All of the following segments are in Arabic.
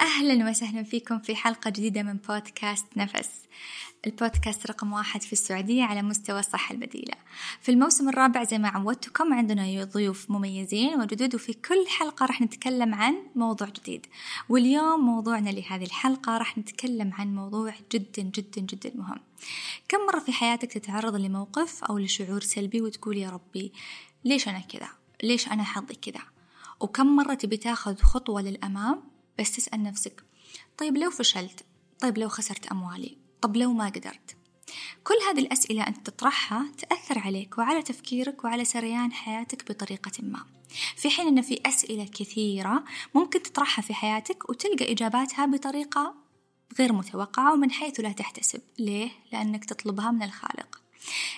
أهلا وسهلا فيكم في حلقة جديدة من بودكاست نفس. البودكاست رقم واحد في السعودية على مستوى الصحة البديلة. في الموسم الرابع زي ما عودتكم عندنا ضيوف مميزين وجدد وفي كل حلقة راح نتكلم عن موضوع جديد. واليوم موضوعنا لهذه الحلقة راح نتكلم عن موضوع جدا جدا جدا مهم. كم مرة في حياتك تتعرض لموقف أو لشعور سلبي وتقول يا ربي ليش أنا كذا؟ ليش أنا حظي كذا؟ وكم مرة تبي تاخذ خطوة للأمام بس تسأل نفسك طيب لو فشلت؟ طيب لو خسرت أموالي؟ طب لو ما قدرت؟ كل هذه الأسئلة أنت تطرحها تأثر عليك وعلى تفكيرك وعلى سريان حياتك بطريقة ما. في حين أن في أسئلة كثيرة ممكن تطرحها في حياتك وتلقى إجاباتها بطريقة غير متوقعة ومن حيث لا تحتسب. ليه؟ لأنك تطلبها من الخالق.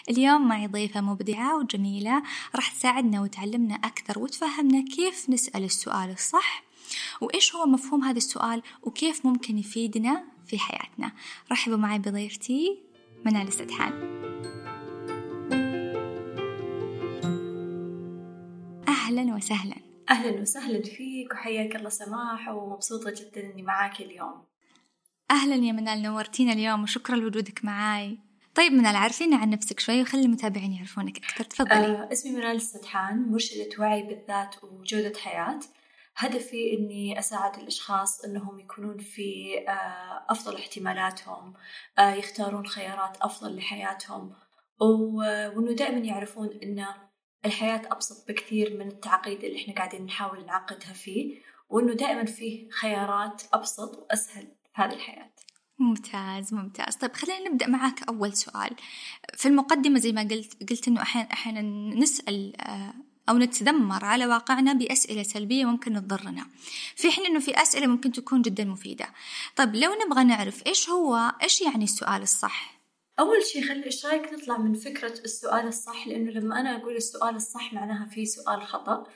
اليوم معي ضيفة مبدعة وجميلة راح تساعدنا وتعلمنا أكثر وتفهمنا كيف نسأل السؤال الصح وإيش هو مفهوم هذا السؤال وكيف ممكن يفيدنا في حياتنا؟ رحبوا معي بضيفتي منال السدحان. أهلا وسهلا. أهلا وسهلا فيك وحياك الله سماح ومبسوطة جدا إني معاك اليوم. أهلا يا منال نورتينا اليوم وشكرا لوجودك معاي. طيب منال عرفينا عن نفسك شوي وخلي المتابعين يعرفونك أكثر. تفضلي. آه اسمي منال السدحان مرشدة وعي بالذات وجودة حياة. هدفي إني أساعد الأشخاص إنهم يكونون في آه، أفضل احتمالاتهم آه، يختارون خيارات أفضل لحياتهم. وإنه دائما يعرفون إن الحياة أبسط بكثير من التعقيد اللي إحنا قاعدين نحاول نعقدها فيه وإنه دائما فيه خيارات أبسط وأسهل في هذه الحياة. ممتاز ممتاز. طيب خلينا نبدأ معك أول سؤال. في المقدمة زي ما قلت قلت إنه أحيانا أحيانا نسأل آه، أو نتذمر على واقعنا بأسئلة سلبية ممكن تضرنا. في حين أنه في أسئلة ممكن تكون جدا مفيدة. طيب لو نبغى نعرف إيش هو إيش يعني السؤال الصح؟ أول شيء خلي إيش رأيك نطلع من فكرة السؤال الصح؟ لأنه لما أنا أقول السؤال الصح معناها في سؤال خطأ.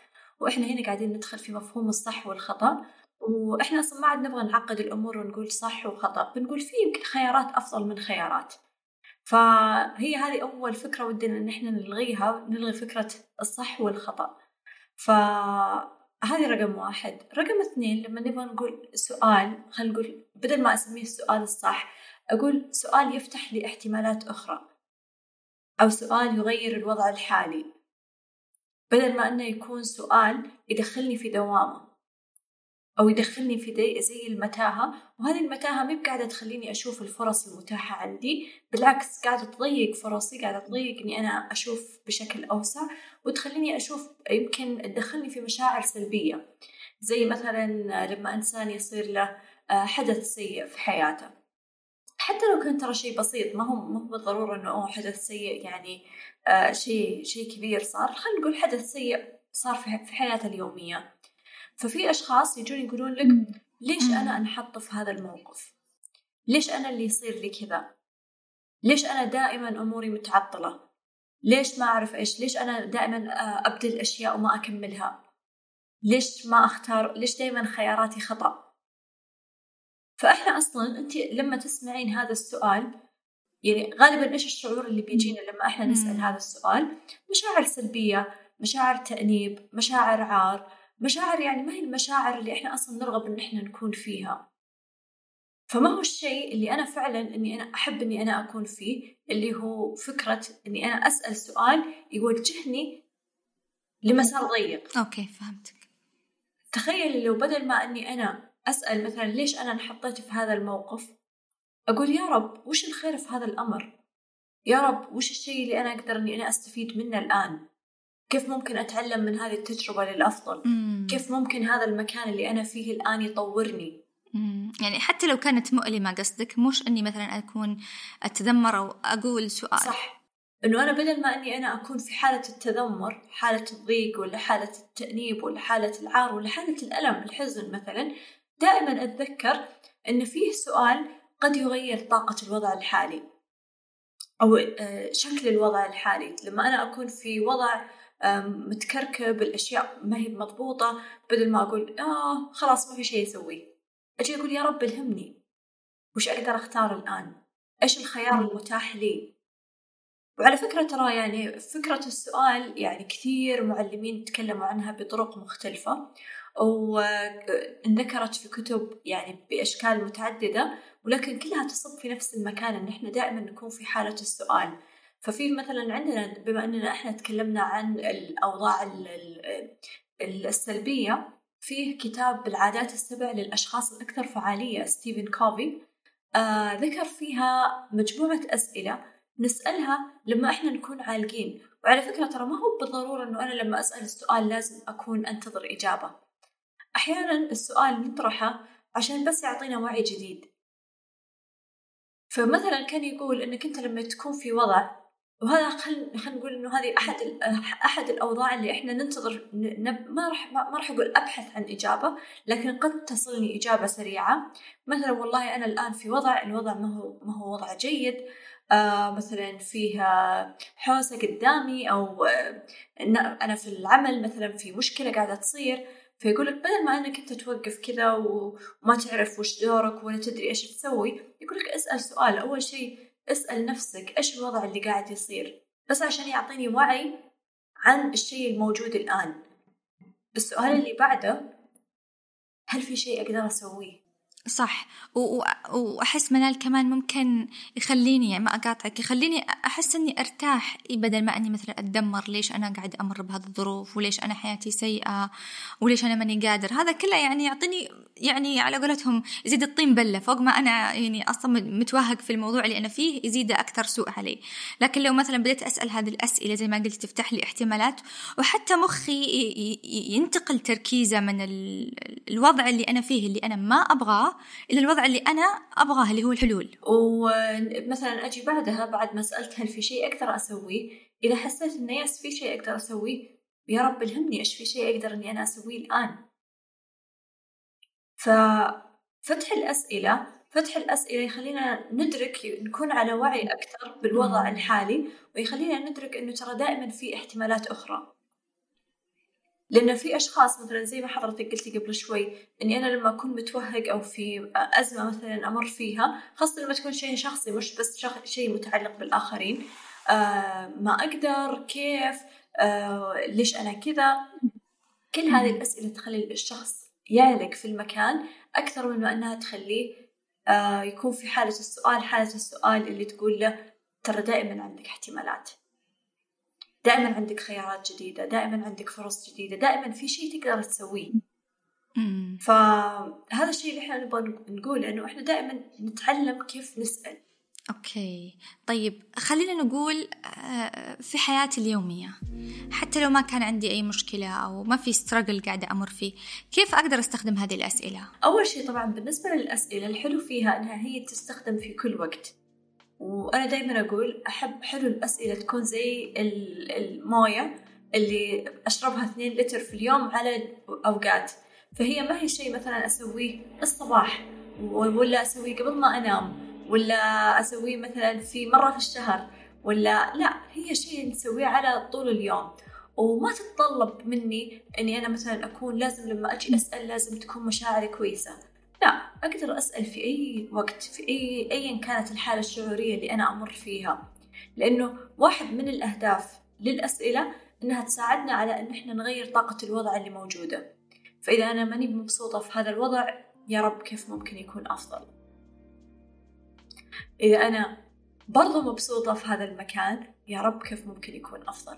وإحنا هنا قاعدين ندخل في مفهوم الصح والخطأ. وإحنا أصلا ما عاد نبغى نعقد الأمور ونقول صح وخطأ. بنقول في يمكن خيارات أفضل من خيارات. فهي هذه أول فكرة ودنا إن إحنا نلغيها نلغي فكرة الصح والخطأ. فهذه رقم واحد. رقم اثنين لما نبغى نقول سؤال خلينا نقول بدل ما أسميه السؤال الصح أقول سؤال يفتح لي احتمالات أخرى. أو سؤال يغير الوضع الحالي. بدل ما أنه يكون سؤال يدخلني في دوامة. أو يدخلني في دي زي المتاهة وهذه المتاهة ما قاعدة تخليني أشوف الفرص المتاحة عندي بالعكس قاعدة تضيق فرصي قاعدة تضيق إني أنا أشوف بشكل أوسع وتخليني أشوف يمكن تدخلني في مشاعر سلبية زي مثلا لما إنسان يصير له آه، حدث سيء في حياته. حتى لو كان ترى شيء بسيط ما هو ما هو بالضرورة إنه حدث سيء يعني آه شيء شيء كبير صار. خلينا نقول حدث سيء صار في حياته اليومية. ففي أشخاص يجون يقولون لك ليش أنا أنحط في هذا الموقف؟ ليش أنا اللي يصير لي كذا؟ ليش أنا دائما أموري متعطلة؟ ليش ما أعرف إيش؟ ليش أنا دائما آه، أبدل الأشياء وما أكملها؟ ليش ما أختار؟ ليش دائما خياراتي خطأ؟ فإحنا أصلا أنت لما تسمعين هذا السؤال يعني غالبا إيش الشعور اللي بيجينا لما إحنا نسأل هذا السؤال؟ مشاعر سلبية مشاعر تأنيب مشاعر عار مشاعر يعني ما هي المشاعر اللي إحنا أصلا نرغب إن إحنا نكون فيها. فما هو الشيء اللي أنا فعلا إني أنا أحب إني أنا أكون فيه اللي هو فكرة إني أنا أسأل سؤال يوجهني لمسار ضيق. أوكي فهمتك. تخيلي لو بدل ما إني أنا أسأل مثلا ليش أنا انحطيت في هذا الموقف أقول يا رب وش الخير في هذا الأمر؟ يا رب وش الشيء اللي أنا أقدر إني أنا أستفيد منه الآن؟ كيف ممكن أتعلم من هذه التجربة للأفضل؟ مم. كيف ممكن هذا المكان اللي أنا فيه الآن يطورني؟ مم. يعني حتى لو كانت مؤلمة قصدك مش أني مثلا أكون أتذمر أو أقول سؤال. صح. إنه أنا بدل ما إني أنا أكون في حالة التذمر حالة الضيق ولا حالة التأنيب ولا حالة العار ولا حالة الألم الحزن مثلا دائما أتذكر إن فيه سؤال قد يغير طاقة الوضع الحالي. أو آه، شكل الوضع الحالي. لما أنا أكون في وضع متكركب الأشياء ما هي مضبوطة بدل ما أقول آه خلاص ما في شيء أسويه أجي أقول يا رب الهمني وش أقدر أختار الآن؟ إيش الخيار المتاح لي؟ وعلى فكرة ترى يعني فكرة السؤال يعني كثير معلمين تكلموا عنها بطرق مختلفة وانذكرت في كتب يعني بأشكال متعددة ولكن كلها تصب في نفس المكان إن إحنا دائما نكون في حالة السؤال. ففي مثلا عندنا بما أننا إحنا تكلمنا عن الأوضاع السلبية فيه كتاب العادات السبع للأشخاص الأكثر فعالية ستيفن كوفي آه ذكر فيها مجموعة أسئلة نسألها لما إحنا نكون عالقين. وعلى فكرة ترى ما هو بالضرورة إنه أنا لما أسأل السؤال لازم أكون أنتظر إجابة. أحيانا السؤال نطرحه عشان بس يعطينا وعي جديد. فمثلا كان يقول إنك أنت لما تكون في وضع وهذا خل خلينا نقول إنه هذه أحد أحد الأوضاع اللي إحنا ننتظر نب ما راح ما راح أقول أبحث عن إجابة لكن قد تصلني إجابة سريعة. مثلا والله أنا الآن في وضع الوضع ما هو ما هو وضع جيد. آه مثلا فيها حوسة قدامي أو آه أنا في العمل مثلا في مشكلة قاعدة تصير. فيقول لك بدل ما انك انت توقف كذا وما تعرف وش دورك ولا تدري إيش تسوي يقول لك أسأل سؤال. أول شيء اسأل نفسك إيش الوضع اللي قاعد يصير؟ بس عشان يعطيني وعي عن الشيء الموجود الآن. السؤال اللي بعده هل في شيء أقدر أسويه؟ صح. وأحس منال كمان ممكن يخليني يعني ما أقاطعك يخليني أحس إني أرتاح. بدل ما أني مثلا أتدمر ليش أنا قاعد أمر بهذه الظروف؟ وليش أنا حياتي سيئة؟ وليش أنا ماني قادر؟ هذا كله يعني يعطيني يعني على قولتهم يزيد الطين بلة فوق ما أنا يعني أصلا متوهق في الموضوع اللي أنا فيه يزيد أكثر سوء علي. لكن لو مثلا بديت أسأل هذه الأسئلة زي ما قلت تفتح لي احتمالات وحتى مخي ينتقل تركيزه من الوضع اللي أنا فيه اللي أنا ما أبغاه إلى الوضع اللي أنا أبغاه اللي هو الحلول. ومثلا أجي بعدها بعد ما سألت هل في شيء أقدر أسويه؟ إذا حسيت إنه يس في شيء أقدر أسويه يا رب الهمني إيش في شيء أقدر إني أنا أسويه الآن. ففتح الأسئلة فتح الأسئلة يخلينا ندرك نكون على وعي أكثر بالوضع الحالي ويخلينا ندرك إنه ترى دائما في احتمالات أخرى. لأن في أشخاص مثلا زي ما حضرتك قلتي قبل شوي إني أنا لما أكون متوهق أو في أزمة مثلا أمر فيها خاصة لما تكون شيء شخصي مش بس شخ... شيء متعلق بالآخرين. آه ما أقدر كيف؟ آه ليش أنا كذا؟ كل هذه الأسئلة تخلي الشخص يعلق في المكان أكثر من أنها تخليه آه يكون في حالة السؤال حالة السؤال اللي تقول له ترى دائما عندك احتمالات. دائما عندك خيارات جديدة دائما عندك فرص جديدة دائما في شيء تقدر تسويه. فهذا الشيء اللي إحنا نبغى نقوله إنه إحنا دائما نتعلم كيف نسأل. أوكي. طيب خلينا نقول آه، في حياتي اليومية حتى لو ما كان عندي أي مشكلة أو ما في ستراجل قاعدة أمر فيه كيف أقدر أستخدم هذه الأسئلة؟ أول شيء طبعا بالنسبة للأسئلة الحلو فيها أنها هي تستخدم في كل وقت. وأنا دايما أقول أحب حلو الأسئلة تكون زي الموية اللي أشربها اثنين لتر في اليوم على أوقات. فهي ما هي شيء مثلا أسويه الصباح ولا أسويه قبل ما أنام. ولا أسويه مثلا في مرة في الشهر ولا لا هي شيء نسويه على طول اليوم. وما تتطلب مني إني أنا مثلا أكون لازم لما أجي أسأل لازم تكون مشاعري كويسة. لا أقدر أسأل في أي وقت في أي أيا كانت الحالة الشعورية اللي أنا أمر فيها. لأنه واحد من الأهداف للأسئلة إنها تساعدنا على إن إحنا نغير طاقة الوضع اللي موجودة. فإذا أنا ماني مبسوطة في هذا الوضع يا رب كيف ممكن يكون أفضل؟ إذا أنا برضو مبسوطة في هذا المكان يا رب كيف ممكن يكون أفضل.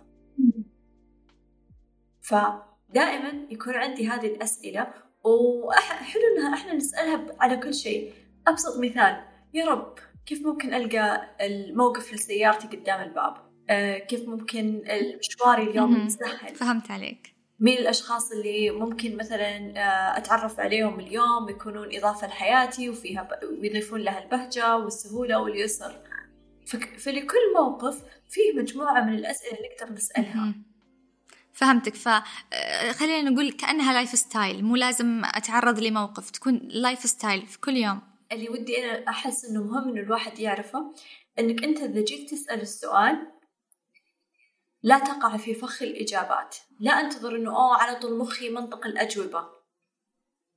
فدائما يكون عندي هذه الأسئلة وحلو إنها إحنا نسألها على كل شيء. أبسط مثال يا رب كيف ممكن ألقى الموقف لسيارتي قدام الباب؟ آه كيف ممكن مشواري اليوم يتسهل؟ فهمت عليك. مين الأشخاص اللي ممكن مثلا آه، أتعرف عليهم اليوم يكونون إضافة لحياتي وفيها ويضيفون لها البهجة والسهولة واليسر. فلكل موقف فيه مجموعة من الأسئلة اللي نقدر نسألها. فهمتك. فخلينا آه، نقول كأنها lifestyle مو لازم أتعرض لموقف تكون lifestyle في كل يوم. اللي ودي أنا أحس إنه مهم إنه الواحد يعرفه إنك أنت إذا جيت تسأل السؤال لا تقع في فخ الإجابات. لا أنتظر إنه أوه على طول مخي منطق الأجوبة.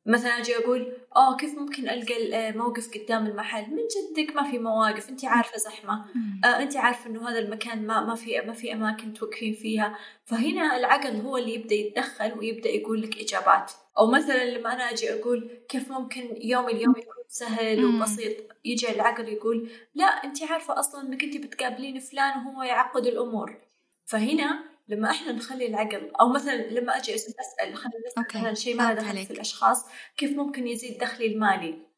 مثلا أجي أقول آه كيف ممكن ألقى الموقف قدام المحل؟ من جدك ما في مواقف انت عارفة زحمة. آه انت عارفة إنه هذا المكان ما ما في ما في أماكن توقفين فيها. فهنا العقل هو اللي يبدأ يتدخل ويبدأ يقول لك إجابات. أو مثلا لما أنا أجي أقول كيف ممكن يومي اليوم يكون سهل وبسيط؟ يجي العقل يقول لا انت عارفة أصلا إنك انت بتقابلين فلان وهو يعقد الأمور. فهنا لما إحنا نخلي العقل أو مثلا لما أجي أسأل خلينا نسال مثلا شيء ما دخل في الأشخاص كيف ممكن يزيد دخلي المالي.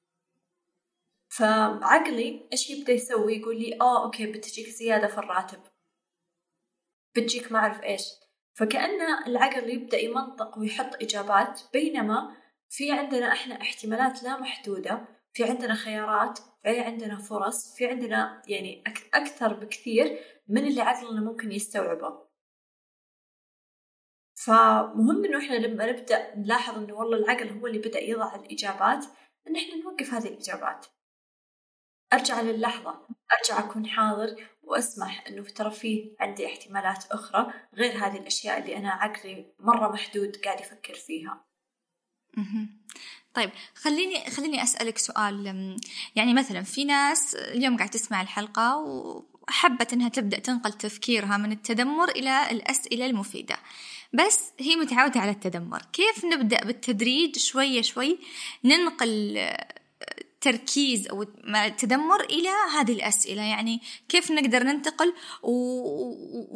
فعقلي إيش يبدأ يسوي؟ يقول لي آه أوكي بتجيك زيادة في الراتب. بتجيك ما أعرف إيش. فكأن العقل يبدأ يمنطق ويحط إجابات بينما في عندنا إحنا احتمالات لا محدودة. في عندنا خيارات في عندنا فرص في عندنا يعني أكثر بكثير. من اللي عقلنا ممكن يستوعبه. فمهم إنه إحنا لما نبدأ نلاحظ إنه والله العقل هو اللي بدأ يضع الإجابات إن إحنا نوقف هذه الإجابات. أرجع للحظة أرجع أكون حاضر وأسمح إنه ترى في عندي احتمالات أخرى غير هذه الأشياء اللي أنا عقلي مرة محدود قاعد يفكر فيها. طيب خليني خليني أسألك سؤال. يعني مثلا في ناس اليوم قاعد تسمع الحلقة وحبت إنها تبدأ تنقل تفكيرها من التدمر إلى الأسئلة المفيدة. بس هي متعودة على التدمر. كيف نبدأ بالتدريج شوية شوي ننقل تركيز أو التدمر إلى هذه الأسئلة؟ يعني كيف نقدر ننتقل و...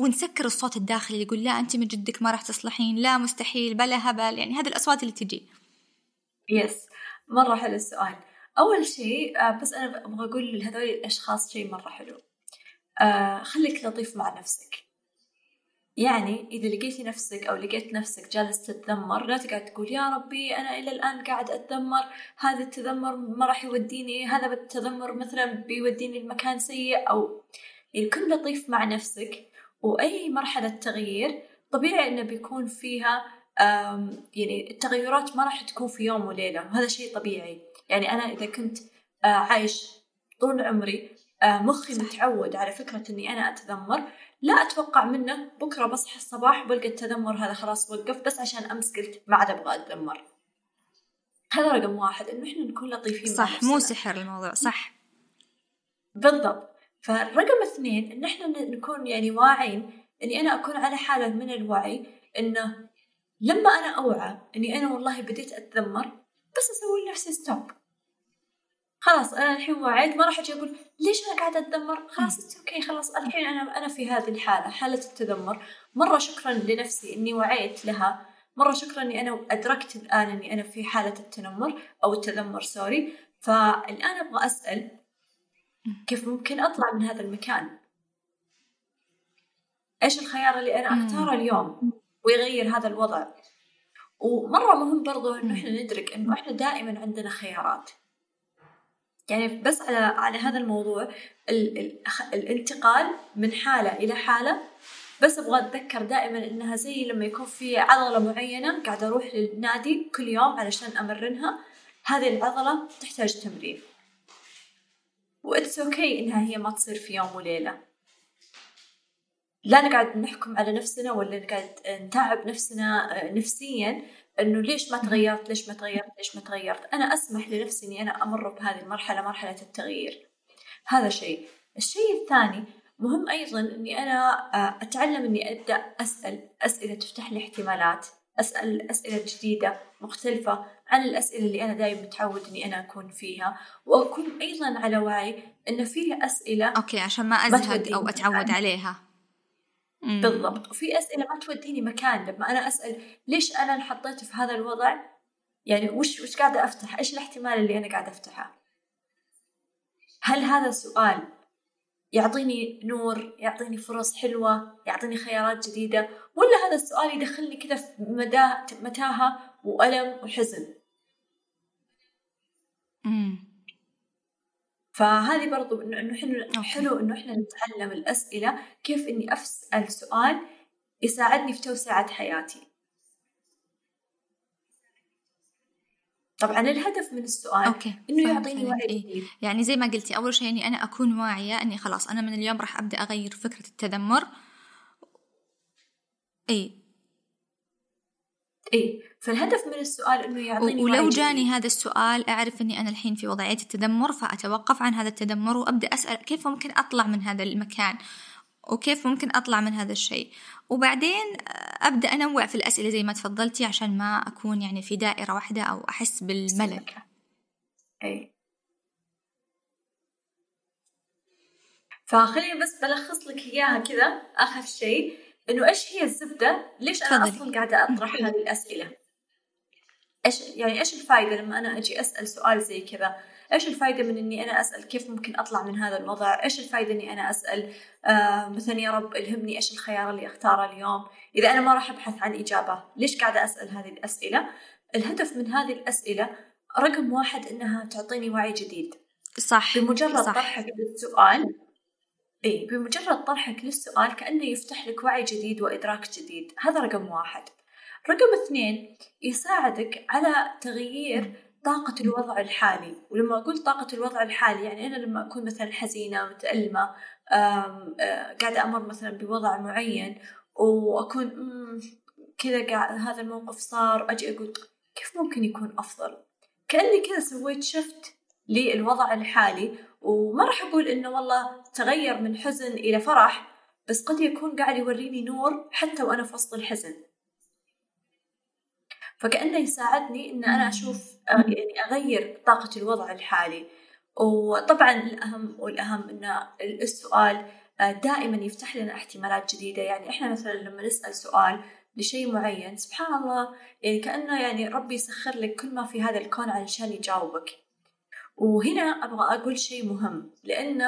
ونسكر الصوت الداخلي اللي يقول لا أنت من جدك ما راح تصلحين. لا مستحيل. بلا هبل. يعني هذه الأصوات اللي تجي. يس مرة حلو السؤال. أول شيء آه، بس أنا أبغى أقول لهذول الأشخاص شيء مرة حلو. آه، خليك لطيف مع نفسك. يعني إذا لقيتي نفسك أو لقيت نفسك جالس تتذمر لا تقعد تقول يا ربي أنا إلى الآن قاعد أتذمر هذا التذمر ما راح يوديني هذا التذمر مثلا بيوديني لمكان سيء أو يعني كن لطيف مع نفسك وأي مرحلة تغيير طبيعي إنه بيكون فيها يعني التغيرات ما راح تكون في يوم وليلة وهذا شيء طبيعي. يعني أنا إذا كنت آه، عايش طول عمري آه، مخي متعود على فكرة إني أنا أتذمر. لا أتوقع منه بكرة بصحى الصباح بلقى التذمر هذا خلاص وقف بس عشان أمس قلت ما عاد أبغى أتذمر. هذا رقم واحد إنه إحنا نكون لطيفين صح مو سحر الموضوع صح. بالضبط. فالرقم اثنين إن إحنا نكون يعني واعين إني أنا أكون على حالة من الوعي إنه لما أنا أوعى إني أنا والله بديت أتذمر بس أسوي لنفسي stop خلاص أنا الحين وعيت ما راح أجي أقول ليش أنا قاعدة أتذمر؟ خلاص okay خلاص الحين أنا أنا في هذه الحالة حالة التذمر. مرة شكرا لنفسي إني وعيت لها. مرة شكرا إني أنا أدركت الآن إني أنا في حالة التنمر أو التذمر sorry. فالآن أبغى أسأل كيف ممكن أطلع من هذا المكان؟ إيش الخيار اللي أنا أختاره اليوم ويغير هذا الوضع؟ ومرة مهم برضو إنه إحنا ندرك إنه إحنا دائما عندنا خيارات. يعني بس على على هذا الموضوع ال ال الانتقال من حالة إلى حالة. بس أبغى أتذكر دائما إنها زي لما يكون في عضلة معينة قاعدة أروح للنادي كل يوم علشان أمرنها هذه العضلة تحتاج تمرين. وإتس أوكي إنها هي ما تصير في يوم وليلة. لا نقعد نحكم على نفسنا ولا نقعد نتعب نفسنا آه، نفسيا. إنه ليش ما تغيرت؟ ليش ما تغيرت؟ ليش ما تغيرت؟ أنا أسمح لنفسي إني أنا أمر بهذه المرحلة مرحلة التغيير. هذا شيء. الشيء الثاني مهم أيضا إني أنا آه، أتعلم إني أبدأ أسأل أسئلة تفتح لي احتمالات أسأل أسئلة جديدة مختلفة عن الأسئلة اللي أنا دائما متعود إني أنا أكون فيها. وأكون أيضا على وعي ان في أسئلة أوكي عشان ما أزهد أو أتعود عليها. بالضبط. وفي أسئلة ما توديني مكان لما أنا أسأل ليش أنا انحطيت في هذا الوضع؟ يعني وش وش قاعدة أفتح؟ إيش الاحتمال اللي أنا قاعدة أفتحه؟ هل هذا سؤال يعطيني نور يعطيني فرص حلوة يعطيني خيارات جديدة؟ ولا هذا السؤال يدخلني كذا في متاهة وألم وحزن؟ فهذه برضو انه إحنا حلو إنه إحنا نتعلم الأسئلة كيف إني أسأل سؤال يساعدني في توسعة حياتي طبعا الهدف من السؤال أوكي. إنه يعطيني وعي إيه؟ يعني زي ما قلتي أول شيء إني أنا أكون واعية إني خلاص أنا من اليوم راح أبدأ أغير فكرة التذمر اي إي فالهدف من السؤال إنه يعطيني ولو جاني هذا السؤال أعرف إني أنا الحين في وضعية التدمر فأتوقف عن هذا التدمر وأبدأ أسأل كيف ممكن أطلع من هذا المكان؟ وكيف ممكن أطلع من هذا الشيء؟ وبعدين أبدأ أنوع في الأسئلة زي ما تفضلتي عشان ما أكون يعني في دائرة واحدة أو أحس بالملل. إي. فخليني بس بلخص لك إياها كذا آخر شيء. إنه إيش هي الزبدة؟ ليش أنا أصلا قاعدة أطرح هذه الأسئلة؟ إيش يعني إيش الفائده لما أنا أجي أسأل سؤال زي كذا؟ إيش الفائده من إني أنا أسأل كيف ممكن أطلع من هذا الوضع؟ إيش الفائده إني أنا أسأل آه مثلا يا رب الهمني إيش الخيار اللي أختاره اليوم؟ إذا أنا ما راح أبحث عن إجابة، ليش قاعدة أسأل هذه الأسئلة؟ الهدف من هذه الأسئلة رقم واحد إنها تعطيني وعي جديد. صح بمجرد صح. طرحك للسؤال إي بمجرد طرحك للسؤال كأنه يفتح لك وعي جديد وإدراك جديد. هذا رقم واحد. رقم اثنين يساعدك على تغيير طاقة الوضع الحالي. ولما أقول طاقة الوضع الحالي يعني أنا لما أكون مثلا حزينة متألمة آه، قاعدة أمر مثلا بوضع معين وأكون كذا هذا الموقف صار أجي أقول كيف ممكن يكون أفضل؟ كأني كذا سويت شفت للوضع الحالي وما راح أقول إنه والله تغير من حزن إلى فرح بس قد يكون قاعد يوريني نور حتى وأنا في وسط الحزن. فكأنه يساعدني إن أنا أشوف آه، يعني أغير طاقة الوضع الحالي. وطبعا الأهم والأهم إن السؤال آه، دائما يفتح لنا احتمالات جديدة. يعني إحنا مثلا لما نسأل سؤال لشيء معين سبحان الله يعني كأنه يعني ربي يسخر لك كل ما في هذا الكون علشان يجاوبك. وهنا أبغى أقول شيء مهم لأن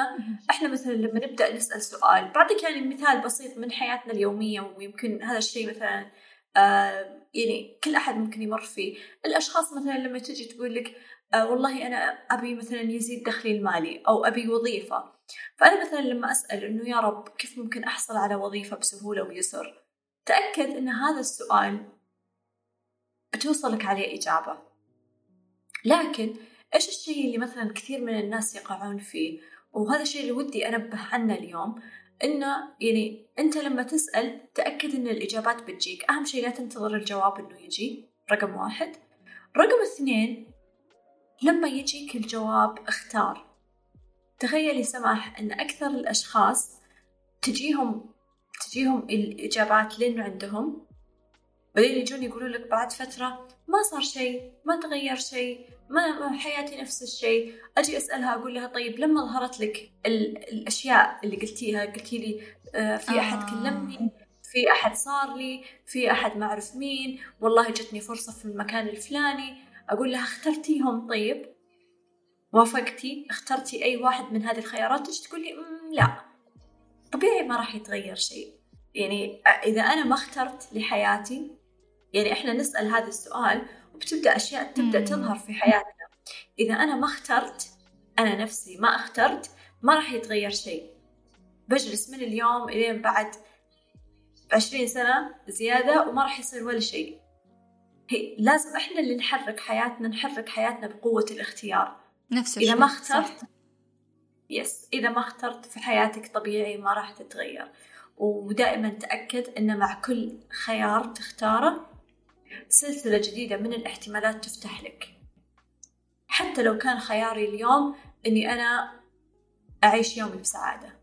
إحنا مثلا لما نبدأ نسأل سؤال بعطيك يعني مثال بسيط من حياتنا اليومية ويمكن هذا الشيء مثلا آه يعني كل أحد ممكن يمر فيه. الأشخاص مثلا لما تجي تقول لك آه والله أنا أبي مثلا يزيد دخلي المالي أو أبي وظيفة. فأنا مثلا لما أسأل إنه يا رب كيف ممكن أحصل على وظيفة بسهولة ويسر؟ تأكد إن هذا السؤال بتوصلك عليه إجابة. لكن إيش الشيء اللي مثلا كثير من الناس يقعون فيه؟ وهذا الشيء اللي ودي أنبه عنه اليوم إنه يعني أنت لما تسأل تأكد إن الإجابات بتجيك. أهم شيء لا تنتظر الجواب إنه يجي. رقم واحد. رقم اثنين لما يجيك الجواب اختار. تخيلي سماح أن أكثر الأشخاص تجيهم تجيهم الإجابات لأنه عندهم. بعدين يجون يقولوا لك بعد فترة ما صار شيء ما تغير شيء ما حياتي نفس الشيء. أجي أسألها أقول لها طيب لما ظهرت لك الأشياء اللي قلتيها؟ قلتي لي آه، في آه. كلمني في أحد صار لي في أحد ما أعرف مين. والله جتني فرصة في المكان الفلاني. أقول لها اخترتيهم طيب؟ وافقتي؟ اخترتي أي واحد من هذه الخيارات؟ تجي تقول لي لا. طبيعي ما راح يتغير شيء. يعني إذا أنا ما اخترت لحياتي يعني إحنا نسأل هذا السؤال وبتبدأ أشياء تبدأ تظهر في حياتنا. إذا أنا ما اخترت أنا نفسي ما اخترت ما راح يتغير شيء. بجلس من اليوم إلين بعد عشرين سنة زيادة وما راح يصير ولا شيء. هي لازم إحنا اللي نحرك حياتنا نحرك حياتنا بقوة الاختيار. نفس الشيء إذا ما اخترت صح. يس إذا ما اخترت في حياتك طبيعي ما راح تتغير. ودائما تأكد أن مع كل خيار تختاره سلسلة جديدة من الاحتمالات تفتح لك. حتى لو كان خياري اليوم إني أنا أعيش يومي بسعادة.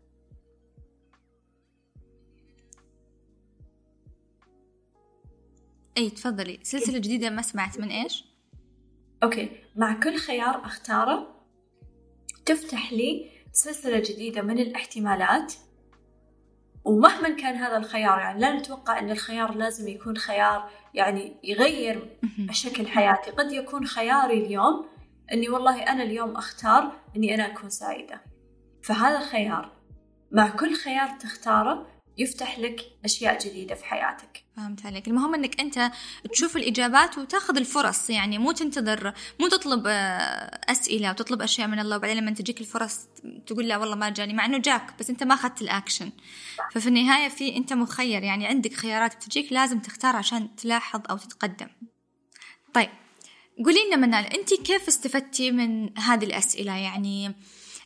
أي تفضلي. سلسلة جديدة ما سمعت من إيش؟ أوكي. مع كل خيار أختاره تفتح لي سلسلة جديدة من الاحتمالات ومهما كان هذا الخيار يعني لا نتوقع أن الخيار لازم يكون خيار يعني يغير شكل حياتي. قد يكون خياري اليوم أني والله أنا اليوم أختار أني أنا أكون سعيدة. فهذا الخيار مع كل خيار تختاره يفتح لك أشياء جديدة في حياتك. فهمت عليك. المهم إنك أنت تشوف الإجابات وتأخذ الفرص يعني مو تنتظر مو تطلب آه، أسئلة وتطلب أشياء من الله وبعدين لما تجيك الفرص تقول لا والله ما جاني مع إنه جاك بس أنت ما أخذت الأكشن. ففي النهاية في أنت مخير يعني عندك خيارات بتجيك لازم تختار عشان تلاحظ أو تتقدم. طيب قولي لنا منال أنت كيف استفدتي من هذه الأسئلة؟ يعني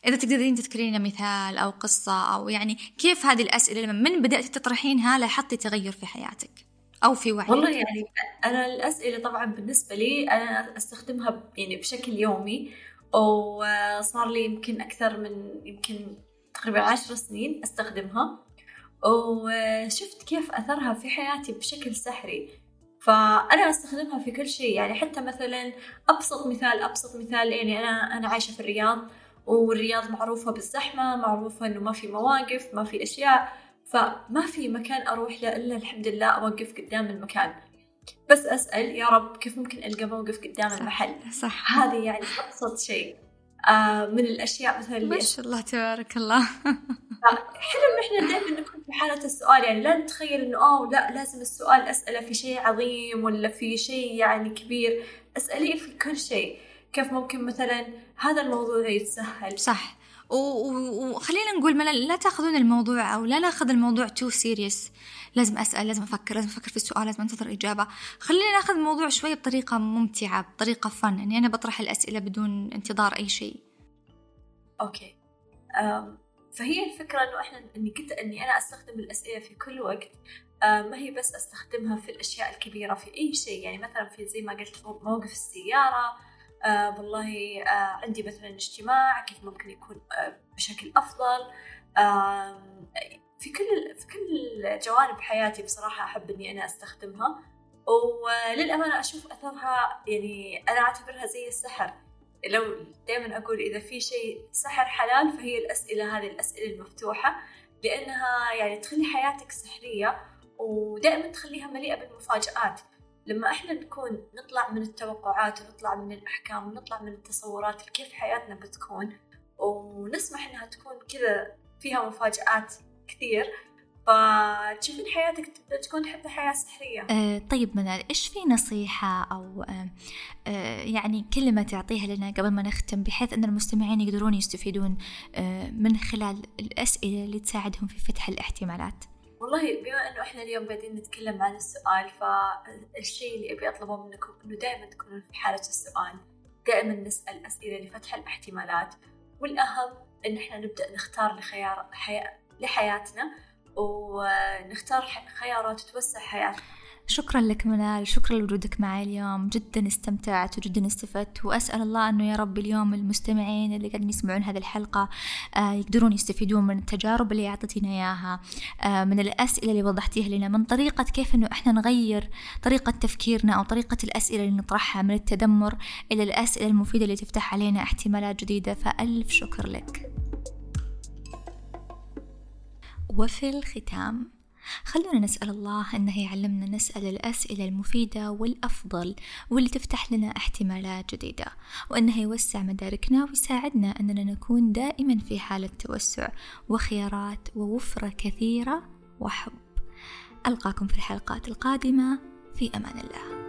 إذا تقدرين تذكرين مثال أو قصة أو يعني كيف هذه الأسئلة لما من بدأت تطرحينها لاحظتي تغير في حياتك أو في وعي والله يعني أنا الأسئلة طبعا بالنسبة لي أنا أستخدمها يعني بشكل يومي وصار لي يمكن أكثر من يمكن تقريبا عشر سنين أستخدمها وشفت كيف أثرها في حياتي بشكل سحري. فأنا أستخدمها في كل شيء يعني حتى مثلا أبسط مثال أبسط مثال يعني أنا أنا عايشة في الرياض. والرياض معروفة بالزحمة معروفة إنه ما في مواقف ما في أشياء فما في مكان أروح له إلا الحمد لله أوقف قدام المكان. بس أسأل يا رب كيف ممكن ألقى موقف قدام صح المحل؟ صح. هذه يعني أبسط شيء. آه من الأشياء مثلا ما شاء الله تبارك الله. حلو إن إحنا دائما نكون في حالة السؤال يعني لا نتخيل إنه أوه لا لازم السؤال أسأله في شيء عظيم ولا في شيء يعني كبير. أسأليه في كل شيء. كيف ممكن مثلا هذا الموضوع يتسهل. صح. وخلينا نقول لا تاخذون الموضوع أو لا ناخذ الموضوع too serious لازم أسأل لازم أفكر لازم أفكر في السؤال لازم أنتظر إجابة. خلينا ناخذ الموضوع شوي بطريقة ممتعة بطريقة fun اني أنا بطرح الأسئلة بدون انتظار أي شيء. okay. فهي الفكرة إنه إحنا إني كنت إني أنا أستخدم الأسئلة في كل وقت. ما هي بس أستخدمها في الأشياء الكبيرة في أي شيء. يعني مثلا في زي ما قلت موقف السيارة آه والله آه عندي مثلا اجتماع كيف ممكن يكون آه بشكل أفضل. آه في كل في كل جوانب حياتي بصراحة أحب إني أنا أستخدمها. وللأمانة أشوف أثرها يعني أنا أعتبرها زي السحر. لو دائما أقول إذا في شيء سحر حلال فهي الأسئلة هذه الأسئلة المفتوحة لأنها يعني تخلي حياتك سحرية ودائما تخليها مليئة بالمفاجآت. لما إحنا نكون نطلع من التوقعات ونطلع من الأحكام ونطلع من التصورات كيف حياتنا بتكون ونسمح إنها تكون كذا فيها مفاجآت كثير فتشوفين حياتك تبدأ تكون حتى حياة سحرية. آه طيب منال إيش في نصيحة أو آه آه يعني كلمة تعطيها لنا قبل ما نختم بحيث أن المستمعين يقدرون يستفيدون آه من خلال الأسئلة اللي تساعدهم في فتح الاحتمالات؟ والله بما إنه إحنا اليوم قاعدين نتكلم عن السؤال فالشيء اللي أبي أطلبه منكم إنه دائما تكونوا في حالة السؤال. دائما نسأل أسئلة لفتح الاحتمالات والأهم إن إحنا نبدأ نختار لخيار حي... لحياتنا ونختار خيارات توسع حياتنا. شكرا لك منال شكرا لوجودك معي اليوم جدا استمتعت وجدا استفدت وأسأل الله أنه يا رب اليوم المستمعين اللي قاعدين يسمعون هذه الحلقة آه، يقدرون يستفيدون من التجارب اللي أعطيتينا إياها. آه، من الأسئلة اللي وضحتيها لنا من طريقة كيف أنه إحنا نغير طريقة تفكيرنا أو طريقة الأسئلة اللي نطرحها من التذمر إلى الأسئلة المفيدة اللي تفتح علينا احتمالات جديدة. فألف شكر لك. وفي الختام خلونا نسأل الله أنه يعلمنا نسأل الأسئلة المفيدة والأفضل واللي تفتح لنا احتمالات جديدة وأنه يوسع مداركنا ويساعدنا أننا نكون دائما في حالة توسع وخيارات ووفرة كثيرة وحب. ألقاكم في الحلقات القادمة في أمان الله.